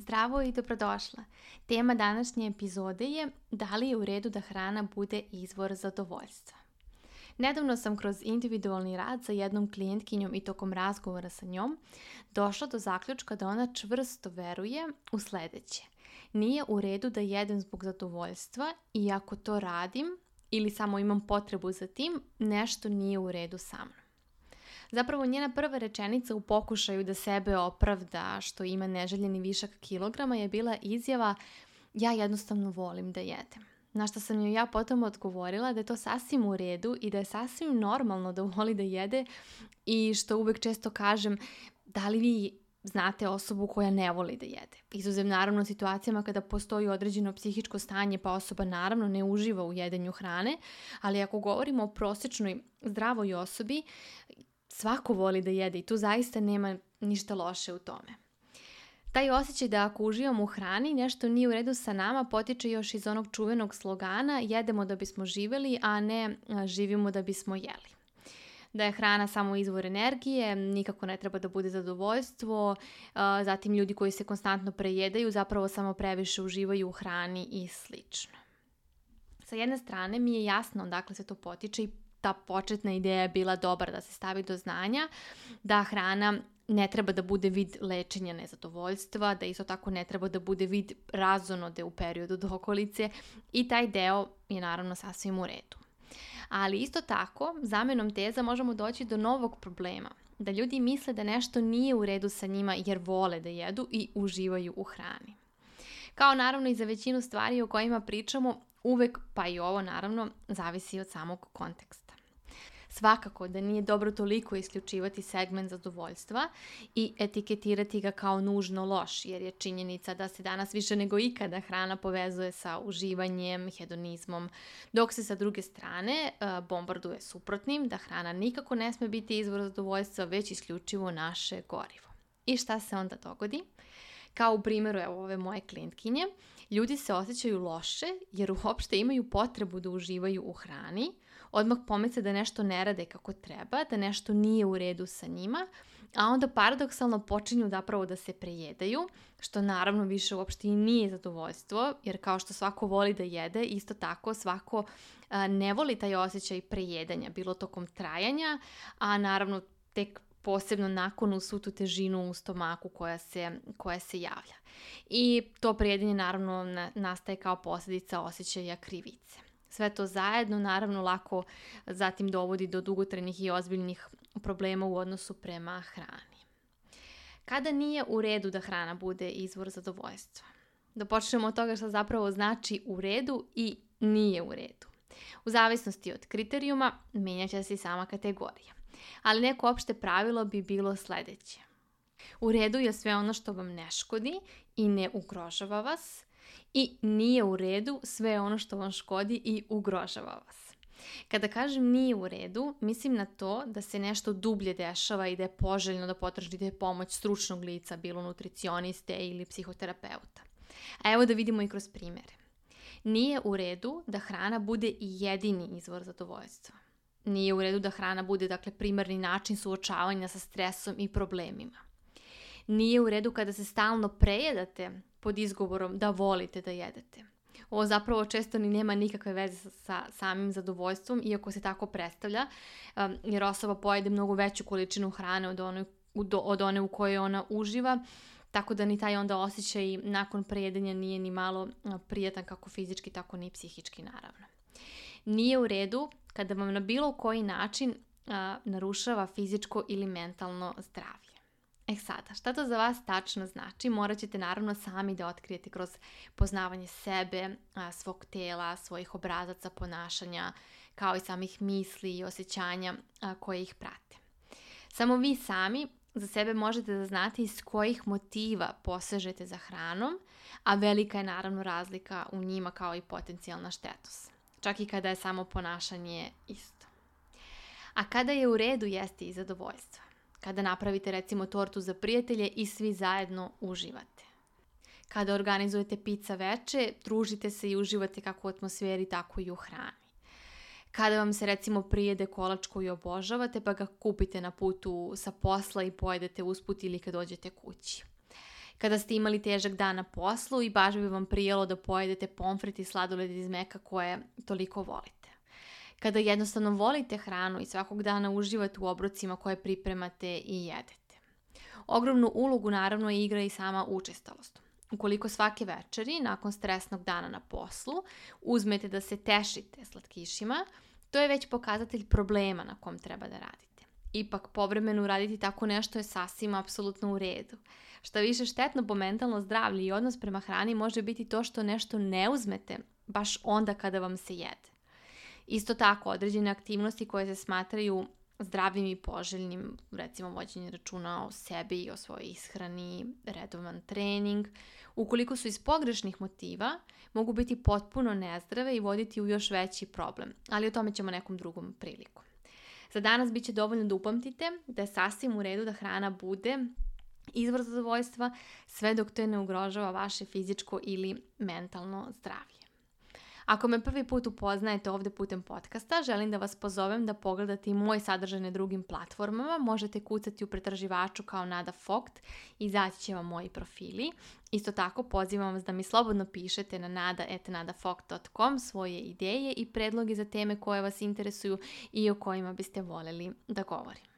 Zdravo i dobrodošla. Tema današnje epizode je da li je u redu da hrana bude izvor zadovoljstva. Nedavno sam kroz individualni rad sa jednom klijentkinjom i tokom razgovora sa njom došla do zaključka da ona čvrsto veruje u sljedeće. Nije u redu da jedem zbog zadovoljstva i ako to radim ili samo imam potrebu za tim, nešto nije u redu sa mnom. Zapravo njena prva rečenica u pokušaju da sebe opravda što ima neželjeni višak kilograma je bila izjava ja jednostavno volim da jedem. Na što sam joj ja potom odgovorila da je to sasvim u redu i da je sasvim normalno da voli da jede i što uvek često kažem da li vi znate osobu koja ne voli da jede. Izuzem naravno situacijama kada postoji određeno psihičko stanje pa osoba naravno ne uživa u jedenju hrane, ali ako govorimo o prosječnoj zdravoj osobi svako voli da jede i tu zaista nema ništa loše u tome. Taj osjećaj da ako uživamo u hrani, nešto nije u redu sa nama, potiče još iz onog čuvenog slogana jedemo da bismo živjeli, a ne živimo da bismo jeli. Da je hrana samo izvor energije, nikako ne treba da bude zadovoljstvo, zatim ljudi koji se konstantno prejedaju zapravo samo previše uživaju u hrani i slično. Sa jedne strane mi je jasno dakle se to potiče i ta početna ideja je bila dobra da se stavi do znanja da hrana ne treba da bude vid lečenja nezadovoljstva, da isto tako ne treba da bude vid razonode u periodu do okolice i taj deo je naravno sasvim u redu. Ali isto tako, zamenom teza možemo doći do novog problema, da ljudi misle da nešto nije u redu sa njima jer vole da jedu i uživaju u hrani. Kao naravno i za većinu stvari o kojima pričamo, uvek, pa i ovo naravno, zavisi od samog konteksta. Svakako da nije dobro toliko isključivati segment zadovoljstva i etiketirati ga kao nužno loš, jer je činjenica da se danas više nego ikada hrana povezuje sa uživanjem, hedonizmom, dok se sa druge strane e, bombarduje suprotnim da hrana nikako ne sme biti izvor zadovoljstva, već isključivo naše gorivo. I šta se onda dogodi? Kao u primjeru evo, ove moje klintkinje, ljudi se osjećaju loše jer uopšte imaju potrebu da uživaju u hrani, odmah pomisla da nešto ne rade kako treba, da nešto nije u redu sa njima, a onda paradoksalno počinju zapravo da se prejedaju, što naravno više uopšte i nije zadovoljstvo, jer kao što svako voli da jede, isto tako svako ne voli taj osjećaj prejedanja, bilo tokom trajanja, a naravno tek posebno nakon u tu težinu u stomaku koja se, koja se javlja. I to prijedinje naravno nastaje kao posljedica osjećaja krivice. Sve to zajedno naravno lako zatim dovodi do dugotrenih i ozbiljnih problema u odnosu prema hrani. Kada nije u redu da hrana bude izvor zadovoljstva? Da počnemo od toga što zapravo znači u redu i nije u redu. U zavisnosti od kriterijuma mijenja će se i sama kategorija. Ali neko opšte pravilo bi bilo sljedeće. U redu je sve ono što vam ne škodi i ne ugrožava vas i nije u redu sve ono što vam škodi i ugrožava vas. Kada kažem nije u redu, mislim na to da se nešto dublje dešava i da je poželjno da potražite pomoć stručnog lica, bilo nutricioniste ili psihoterapeuta. A evo da vidimo i kroz primere. Nije u redu da hrana bude jedini izvor zadovoljstva. Nije u redu da hrana bude dakle, primarni način suočavanja sa stresom i problemima. Nije u redu kada se stalno prejedate pod izgovorom da volite da jedete. Ovo zapravo često ni nema nikakve veze sa samim zadovoljstvom, iako se tako predstavlja, um, jer osoba pojede mnogo veću količinu hrane od, od one u kojoj ona uživa, tako da ni taj onda osjećaj nakon prejedenja nije ni malo uh, prijetan kako fizički, tako ni psihički naravno nije u redu kada vam na bilo koji način narušava fizičko ili mentalno zdravlje. E sada, šta to za vas tačno znači? Morat ćete naravno sami da otkrijete kroz poznavanje sebe, svog tela, svojih obrazaca ponašanja, kao i samih misli i osjećanja koje ih prate. Samo vi sami za sebe možete da znate iz kojih motiva posežete za hranom, a velika je naravno razlika u njima kao i potencijalna štetus čak i kada je samo ponašanje isto. A kada je u redu jesti i zadovoljstvo. Kada napravite recimo tortu za prijatelje i svi zajedno uživate. Kada organizujete pizza veče, družite se i uživate kako u atmosferi, tako i u hrani. Kada vam se recimo prijede kolač koji obožavate pa ga kupite na putu sa posla i pojedete usput ili kad dođete kući kada ste imali težak dan na poslu i baš bi vam prijelo da pojedete pomfrit i sladoled iz meka koje toliko volite. Kada jednostavno volite hranu i svakog dana uživate u obrocima koje pripremate i jedete. Ogromnu ulogu naravno igra i sama učestalost. Ukoliko svake večeri, nakon stresnog dana na poslu, uzmete da se tešite slatkišima, to je već pokazatelj problema na kom treba da radite ipak povremeno uraditi tako nešto je sasvim apsolutno u redu. Što više štetno po mentalno zdravlje i odnos prema hrani može biti to što nešto ne uzmete baš onda kada vam se jede. Isto tako, određene aktivnosti koje se smatraju zdravim i poželjnim, recimo vođenje računa o sebi i o svojoj ishrani, redovan trening, ukoliko su iz pogrešnih motiva, mogu biti potpuno nezdrave i voditi u još veći problem, ali o tome ćemo nekom drugom prilikom. Za danas bit će dovoljno da upamtite da je sasvim u redu da hrana bude izvor zadovoljstva sve dok to ne ugrožava vaše fizičko ili mentalno zdravlje. Ako me prvi put upoznajete ovdje putem podcasta, želim da vas pozovem da pogledate i moj sadržaj na drugim platformama. Možete kucati u pretraživaču kao Nada Fokt i zaći će vam moji profili. Isto tako pozivam vas da mi slobodno pišete na nada.nadafokt.com svoje ideje i predloge za teme koje vas interesuju i o kojima biste voljeli da govorim.